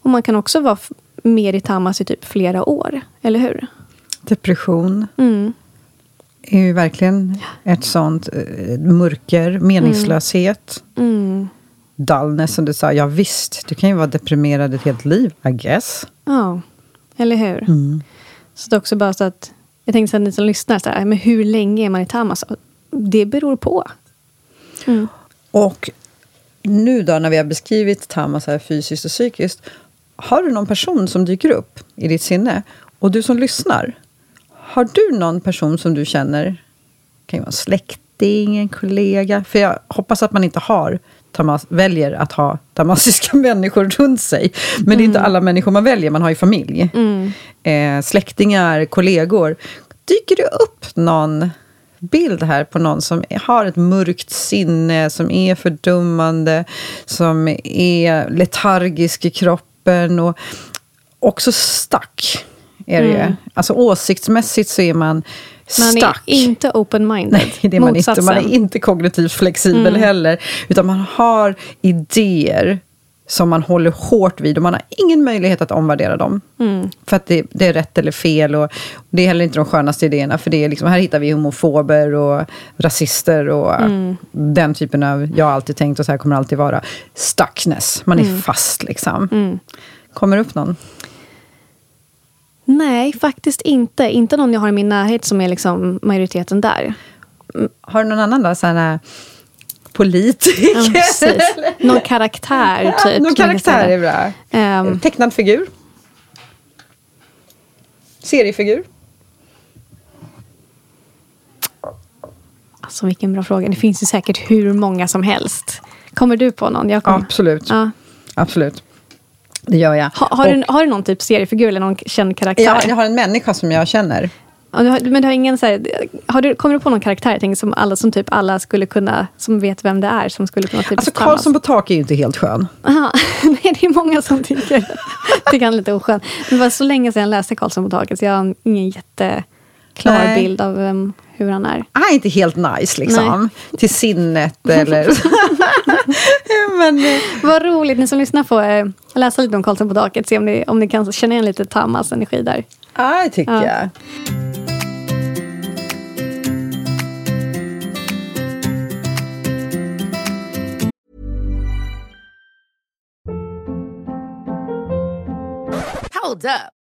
Och man kan också vara mer i tamas i typ flera år, eller hur? Depression mm. är ju verkligen ett sånt uh, mörker, meningslöshet. Mm. Mm dullness som du sa. Ja visst, du kan ju vara deprimerad ett helt liv, I guess. Ja, eller hur? Mm. Så det är också bara så att Jag tänkte att ni som lyssnar, så här, men hur länge är man i tamas? Det beror på. Och nu då när vi har beskrivit tamas här fysiskt och psykiskt. Har du någon person som dyker upp i ditt sinne? Och du som lyssnar. Har du någon person som du känner, kan ju vara en släkting, en kollega. För jag hoppas att man inte har tamas, väljer att ha tamasiska människor runt sig. Men det är inte alla människor man väljer, man har ju familj. Eh, släktingar, kollegor. Dyker det upp någon bild här på någon som har ett mörkt sinne, som är fördummande, som är letargisk i kroppen och också stack. Är det ju. Alltså åsiktsmässigt så är man Man stack. är inte open-minded. Nej, det är man inte. Man är inte kognitivt flexibel heller. Utan man har idéer som man håller hårt vid och man har ingen möjlighet att omvärdera dem. För att det, det är rätt eller fel och det är heller inte de skönaste idéerna. För det är liksom, här hittar vi homofober och rasister och den typen av, jag har alltid tänkt och så här kommer det alltid vara, stuckness. Man är fast liksom. Kommer det upp någon? Nej, faktiskt inte. Inte någon jag har i min närhet som är liksom majoriteten där. Har du någon annan då? Så här, politiker? Ja. Någon karaktär, typ. Någon man kan karaktär är bra. Ehm, Tecknad figur? Seriefigur? alltså vilken bra fråga. Det finns ju säkert hur många som helst. Kommer du på någon? Kommer. Absolut. Ja. Absolut. Det gör jag. Ha, har, du, Och- har du någon typ seriefigur eller någon känd karaktär? Ja, jag har en människa som jag känner. Du har, men du har ingen så här, har du, kommer du på någon karaktär tänker, som, alla, som typ alla skulle kunna, som vet vem det är, som skulle kunna typ Alltså Karlsson på tak är ju inte helt skön. Aha. Nej, det är många som tycker, tycker han är lite oskön. Det var så länge sedan jag läste Karlsson på taket, så jag har ingen jätteklar Nej. bild av vem, hur han är. Han är inte helt nice liksom. Till sinnet eller... Men, eh, Vad roligt, ni som lyssnar får eh, läsa lite om Karlsson på taket, se om ni, om ni kan känna igen lite Tamas energi där. ja, det tycker Ja. jag. Hold up.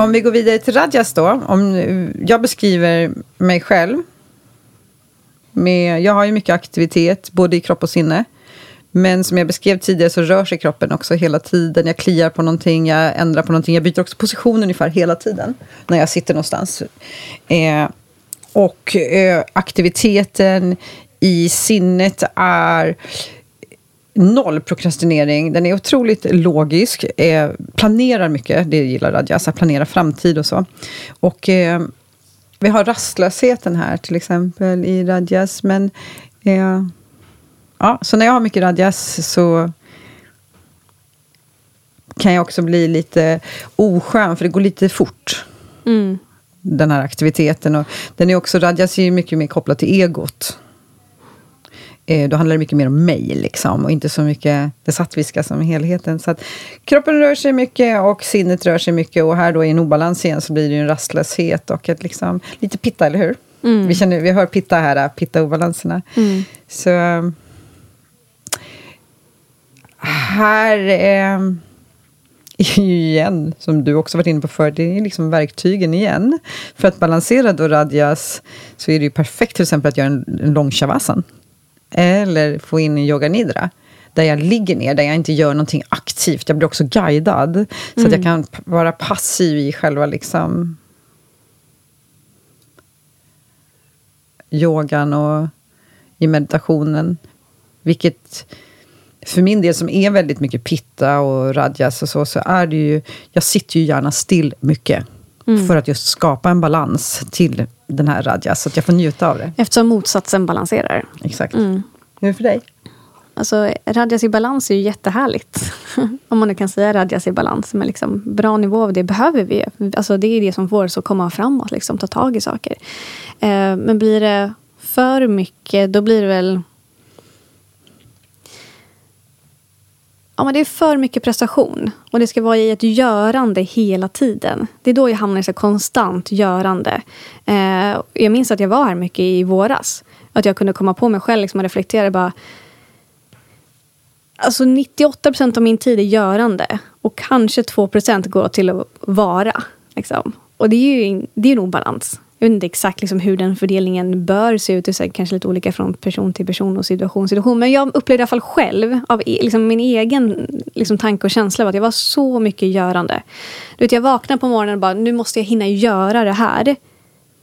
Om vi går vidare till Radjas då. Om jag beskriver mig själv. Med, jag har ju mycket aktivitet, både i kropp och sinne. Men som jag beskrev tidigare så rör sig kroppen också hela tiden. Jag kliar på någonting, jag ändrar på någonting. Jag byter också position ungefär hela tiden när jag sitter någonstans. Eh, och eh, aktiviteten i sinnet är noll prokrastinering. Den är otroligt logisk. Eh, planerar mycket, det gillar Radjas. Att planera framtid och så. Och eh, vi har rastlösheten här till exempel i Radjas. Men eh, ja, så när jag har mycket Radjas så kan jag också bli lite oskön, för det går lite fort. Den här aktiviteten. Och den är också, Radjas är mycket mer kopplad till egot. Eh, då handlar det mycket mer om mig, liksom, och inte så mycket det sattviska som helheten. Så att kroppen rör sig mycket och sinnet rör sig mycket. Och här då i en obalans igen så blir det ju en rastlöshet och ett liksom, lite pitta, eller hur? Vi, känner, vi hör pitta här, pitta-obalanserna. Så här eh, är ju igen, som du också varit inne på förr, det är liksom verktygen igen. För att balansera då radjas så är det ju perfekt till exempel att göra en, en lång shavasan. Eller få in en yoga nidra. Där jag ligger ner, där jag inte gör någonting aktivt. Jag blir också guidad. Så att jag kan p- vara passiv i själva liksom yogan och i meditationen. Vilket för min del som är väldigt mycket pitta och radjas och så, så är det ju, jag sitter ju gärna still mycket. För att just skapa en balans till den här radjas, så att jag får njuta av det. Eftersom motsatsen balanserar. Exakt. Hur är det för dig? Alltså, Radjas i balans är ju jättehärligt. om man nu kan säga radjas i balans. Men liksom, bra nivå av det behöver vi. Alltså, det är det som får oss att komma framåt, liksom, ta tag i saker. Eh, men blir det för mycket, då blir det väl... Ja, men det är för mycket prestation. Och det ska vara i ett görande hela tiden. Det är då jag hamnar i så konstant görande. Eh, jag minns att jag var här mycket i våras. Att jag kunde komma på mig själv liksom, och reflektera. Bara, alltså 98 procent av min tid är görande. Och kanske 2 procent går till att vara. Liksom. Och det är ju det är nog balans. Jag vet inte exakt liksom hur den fördelningen bör se ut. Det är kanske lite olika från person till person och situation till situation. Men jag upplevde i alla fall själv, av e- liksom min egen liksom tanke och känsla, att jag var så mycket görande. Du vet, jag vaknade på morgonen och bara, nu måste jag hinna göra det här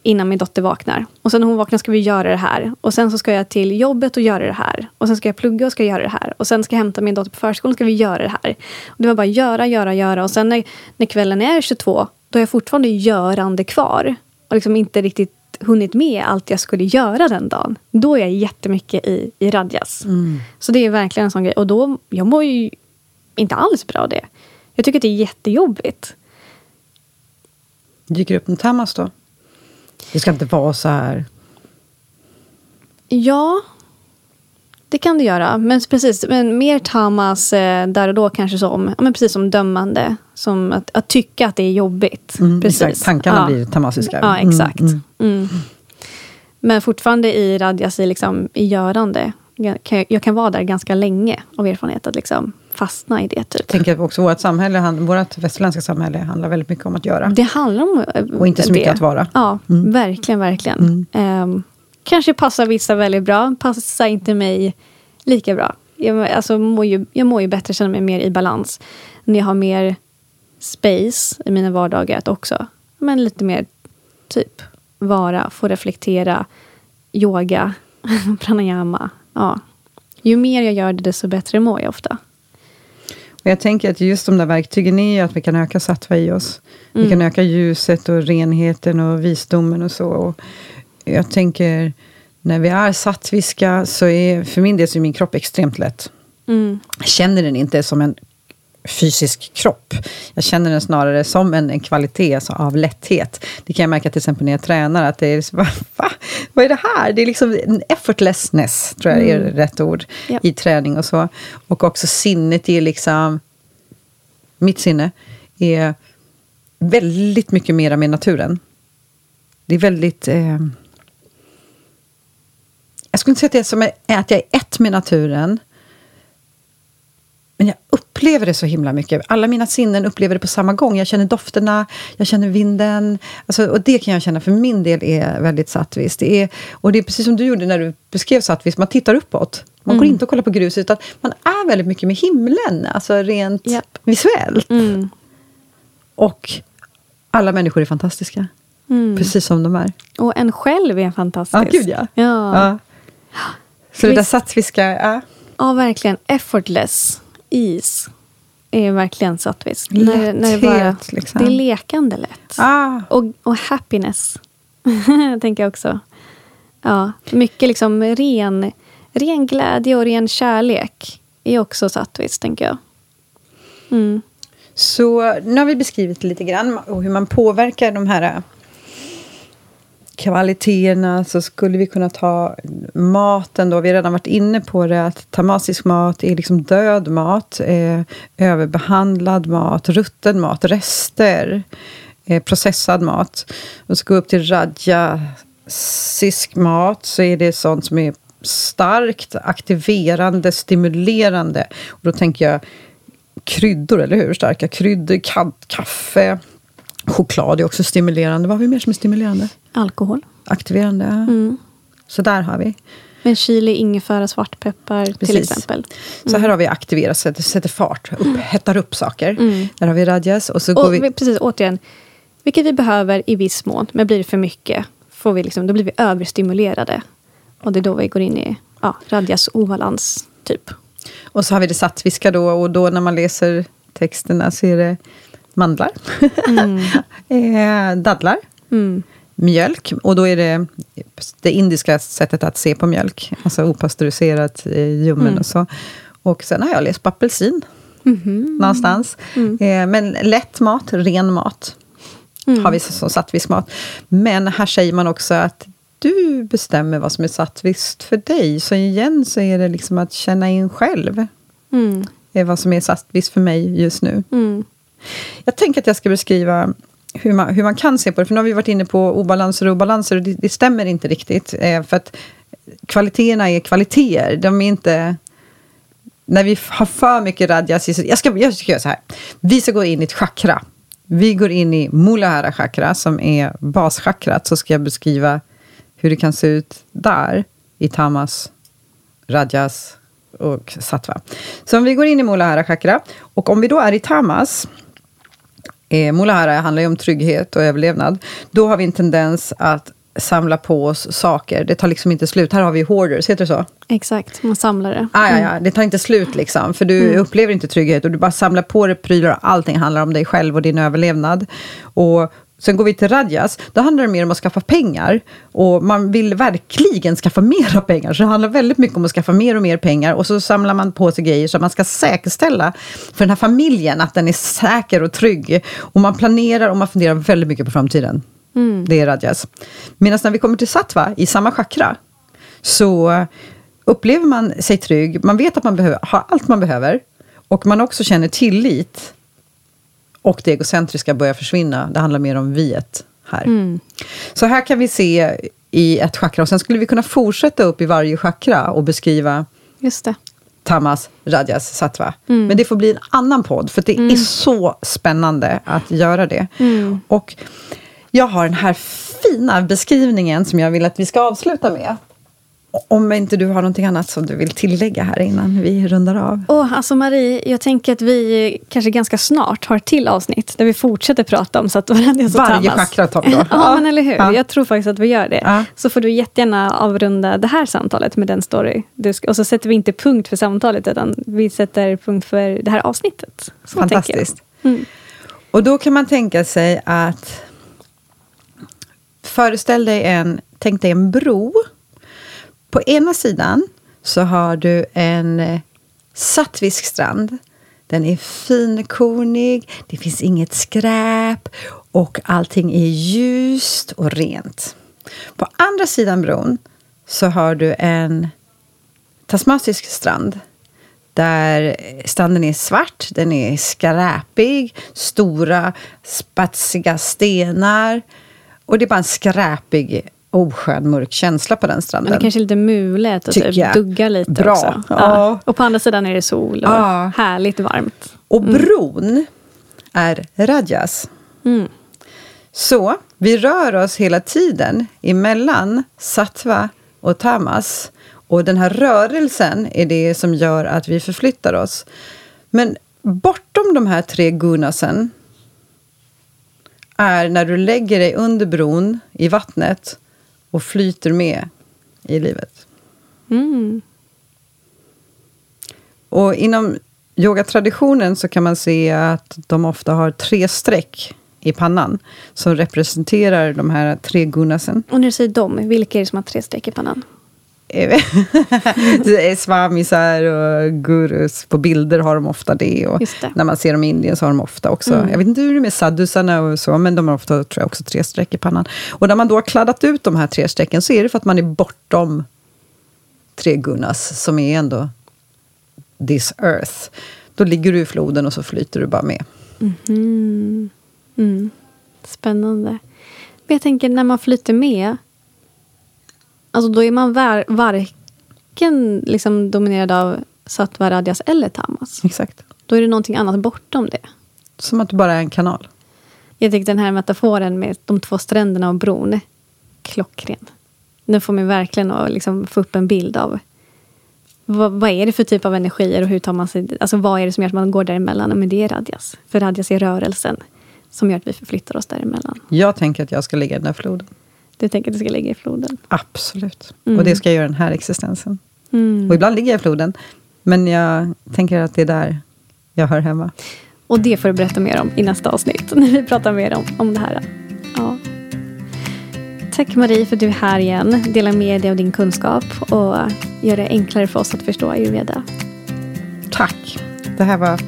innan min dotter vaknar. Och sen när hon vaknar ska vi göra det här. Och sen så ska jag till jobbet och göra det här. Och sen ska jag plugga och ska göra det här. Och sen ska jag hämta min dotter på förskolan och ska vi göra det här. Och det var bara göra, göra, göra. Och sen när, när kvällen är 22, då är jag fortfarande görande kvar och liksom inte riktigt hunnit med allt jag skulle göra den dagen. Då är jag jättemycket i, i radjas. Mm. Så det är verkligen en sån grej. Och då, jag mår ju inte alls bra av det. Jag tycker att det är jättejobbigt. Dyker upp en tamas då? Det ska inte vara så här. Ja, det kan det göra. Men precis, men mer tamas eh, där och då kanske som, men precis som dömande. Som att, att tycka att det är jobbigt. Mm, precis. Exakt. Tankarna ja. blir tamasiska. Ja, mm, exakt. Mm, mm. Men fortfarande i radjas, i, liksom, i görande. Jag kan, jag kan vara där ganska länge av erfarenhet. Att liksom fastna i det. Typ. Jag tänker också vårt samhälle, vårt västerländska samhälle handlar väldigt mycket om att göra. Det handlar om eh, Och inte så mycket det. att vara. Ja, mm. verkligen, verkligen. Um, kanske passar vissa väldigt bra, passar inte mig lika bra. Jag, alltså, mår ju, jag mår ju bättre, känner mig mer i balans när jag har mer space i mina vardagar att också, men lite mer typ vara, få reflektera, yoga, pranayama. Ja. Ju mer jag gör det, desto bättre mår jag ofta. Och jag tänker att just de där verktygen är ju att vi kan öka sattva i oss. Mm. Vi kan öka ljuset och renheten och visdomen och så. Och jag tänker, när vi är sattviska så är för min del så är min kropp extremt lätt. Mm. Jag känner den inte som en fysisk kropp. Jag känner den snarare som en, en kvalitet alltså, av lätthet. Det kan jag märka till exempel när jag tränar, att det är liksom, va? Vad är det här? Det är liksom en effortlessness, tror jag är mm. rätt ord, ja. i träning och så. Och också sinnet är liksom, mitt sinne är väldigt mycket mera med naturen. Det är väldigt... Eh, jag skulle inte säga att, det är som att jag är ett med naturen. Men jag upplever det så himla mycket. Alla mina sinnen upplever det på samma gång. Jag känner dofterna, jag känner vinden. Alltså, och det kan jag känna för min del är väldigt sattvis. Det är, och det är precis som du gjorde när du beskrev sattvis. Man tittar uppåt. Man mm. går inte och kollar på gruset, utan man är väldigt mycket med himlen. Alltså rent yep. visuellt. Mm. Och alla människor är fantastiska. Mm. Precis som de är. Och en själv är fantastisk. Ja, gud ja. ja. ja. Så det där sattviska, ja. Ja, verkligen. Effortless is är verkligen sattvis. Lätthet, när, när det, bara, liksom. det är lekande lätt. Ah. Och, och happiness, tänker jag också. Ja, mycket liksom ren, ren glädje och ren kärlek är också sattvis, tänker jag. Mm. Så nu har vi beskrivit lite grann hur man påverkar de här kvaliteterna så skulle vi kunna ta maten då. Vi har redan varit inne på det att tamasisk mat är liksom död mat, eh, överbehandlad mat, rutten mat, rester, eh, processad mat. Och så gå upp till rajasisk mat så är det sånt som är starkt aktiverande, stimulerande. Och då tänker jag kryddor, eller hur? Starka kryddor, kaffe, Choklad är också stimulerande. Vad har vi mer som är stimulerande? Alkohol. Aktiverande, mm. Så där har vi. Men chili, ingefära, svartpeppar Precis. till exempel. Mm. Så här har vi aktiverat, sätter, sätter fart, upp, mm. hettar upp saker. Mm. Där har vi radjas. Och så och, går vi... Precis, återigen. Vilket vi behöver i viss mån. Men blir det för mycket, får vi liksom, då blir vi överstimulerade. Och det är då vi går in i ja, radjas obalans, typ. Och så har vi det sattviska då. Och då när man läser texterna så är det mandlar, mm. Eh, dadlar, mm. mjölk. Och då är det det indiska sättet att se på mjölk. Alltså opastöriserat, ljummen mm. och så. Och sen har jag läst på apelsin. någonstans. Eh, men lätt mat, ren mat, har vi som sattvisk mat. Men här säger man också att du bestämmer vad som är sattviskt för dig. Så igen så är det liksom att känna in själv Mm. är vad som är sattvisst för mig just nu. Mm. Jag tänker att jag ska beskriva hur man, hur man kan se på det. För nu har vi varit inne på obalanser och obalanser och det, det stämmer inte riktigt. Eh, för att kvaliteterna är kvaliteter. De är inte... När vi har för mycket radjas... Jag ska, jag ska göra så här. Vi ska gå in i ett chakra. Vi går in i Mulahara chakra, som är baschakrat. Så ska jag beskriva hur det kan se ut där, i tamas, rajas och sattva. Så om vi går in i Mulahara chakra, och om vi då är i tamas, eh, Mulahara handlar ju om trygghet och överlevnad, då har vi en tendens att samla på oss saker. Det tar liksom inte slut. Här har vi hoarders, heter det så? Exakt, man samlar det. Ah, ja, ja, det tar inte slut liksom. För du upplever inte trygghet och du bara samlar på dig prylar och allting handlar om dig själv och din överlevnad. Och sen går vi till Radjas, då handlar det mer om att skaffa pengar. Och man vill verkligen skaffa mera pengar. Så det handlar väldigt mycket om att skaffa mer och mer pengar. Och så samlar man på sig grejer så att man ska säkerställa för den här familjen att den är säker och trygg. Och man planerar och man funderar väldigt mycket på framtiden. Det är Radjas. Medan när vi kommer till Sattva, i samma chakra, så upplever man sig trygg, man vet att man behöver, har allt man behöver och man också känner tillit och det egocentriska börjar försvinna. Det handlar mer om viet här. Så här kan vi se i ett chakra och sen skulle vi kunna fortsätta upp i varje chakra och beskriva Just det. Tamas, Rajas, Sattva. Men det får bli en annan podd, för det är så spännande att göra det. Och jag har den här fina beskrivningen som jag vill att vi ska avsluta med. Om inte du har någonting annat som du vill tillägga här innan vi rundar av. Åh, alltså Marie, jag tänker att vi kanske ganska snart har ett till avsnitt där vi fortsätter prata om Sattvaradias och Varje Tamas. chakra tar ja, Ja. men eller hur. Ja. Jag tror faktiskt att vi gör det. Ja. Så får du jättegärna avrunda det här samtalet med den story. Du ska, och så sätter vi inte punkt för samtalet, utan vi sätter punkt för det här avsnittet. Så. Fantastiskt. Och då kan man tänka sig att föreställ dig en, tänk dig en bro. På ena sidan så har du en eh, sattvisk strand. Den är finkornig, det finns inget skräp och allting är ljust och rent. På andra sidan bron så har du en tasmatisk strand. Där stranden är svart, den är skräpig, stora spatsiga stenar. Och det är bara en skräpig, oskön, mörk känsla på den Men stranden. det kanske är lite mulet och typ duggar lite Bra. också. Ja. Och på andra sidan är det sol och Ja. härligt varmt. Och bron är Rajas. Mm. Så vi rör oss hela tiden emellan sattva och tamas. Och den här rörelsen är det som gör att vi förflyttar oss. Men bortom de här tre gunasen är när du lägger dig under bron i vattnet och flyter med i livet. Mm. Och inom yogatraditionen så kan man se att de ofta har tre streck i pannan som representerar de här tre gunasen. Och när du säger dem, vilka är det som har tre streck i pannan? det är svamisar och gurus. På bilder har de ofta det. Och det. När man ser dem i Indien så har de ofta också, jag vet inte hur det är med sadhusarna och så, men de har ofta tror jag, också tre streck i pannan. Och när man då har kladdat ut de här tre strecken så är det för att man är bortom tre gunas, som är ändå this earth. Då ligger du i floden och så flyter du bara med. Mm. Mm. Spännande. Men jag tänker när man flyter med. Alltså då är man var, varken liksom dominerad av sattva, radjas eller tamas. Exakt. Då är det någonting annat bortom det. Som att du bara är en kanal. Jag tycker den här metaforen med de två stränderna och bron klockren. Den får mig verkligen att liksom få upp en bild av vad, vad är det för typ av energier och hur tar man sig Alltså vad är det som gör att man går däremellan? Men det är radjas. För radjas är rörelsen som gör att vi förflyttar oss däremellan. Jag tänker att jag ska ligga i den där floden. Du tänker att du ska ligga i floden? Absolut. Och det ska jag göra den här existensen. Mm. Och ibland ligger jag i floden. Men jag tänker att det är där jag hör hemma. Och det får du berätta mer om i nästa avsnitt. När vi pratar mer om, om det här. Ja. Tack Marie för att du är här igen. Delar med dig av din kunskap och gör det enklare för oss att förstå ayurveda. Tack. Det här var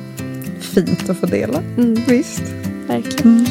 fint att få dela. Mm. Visst. Verkligen.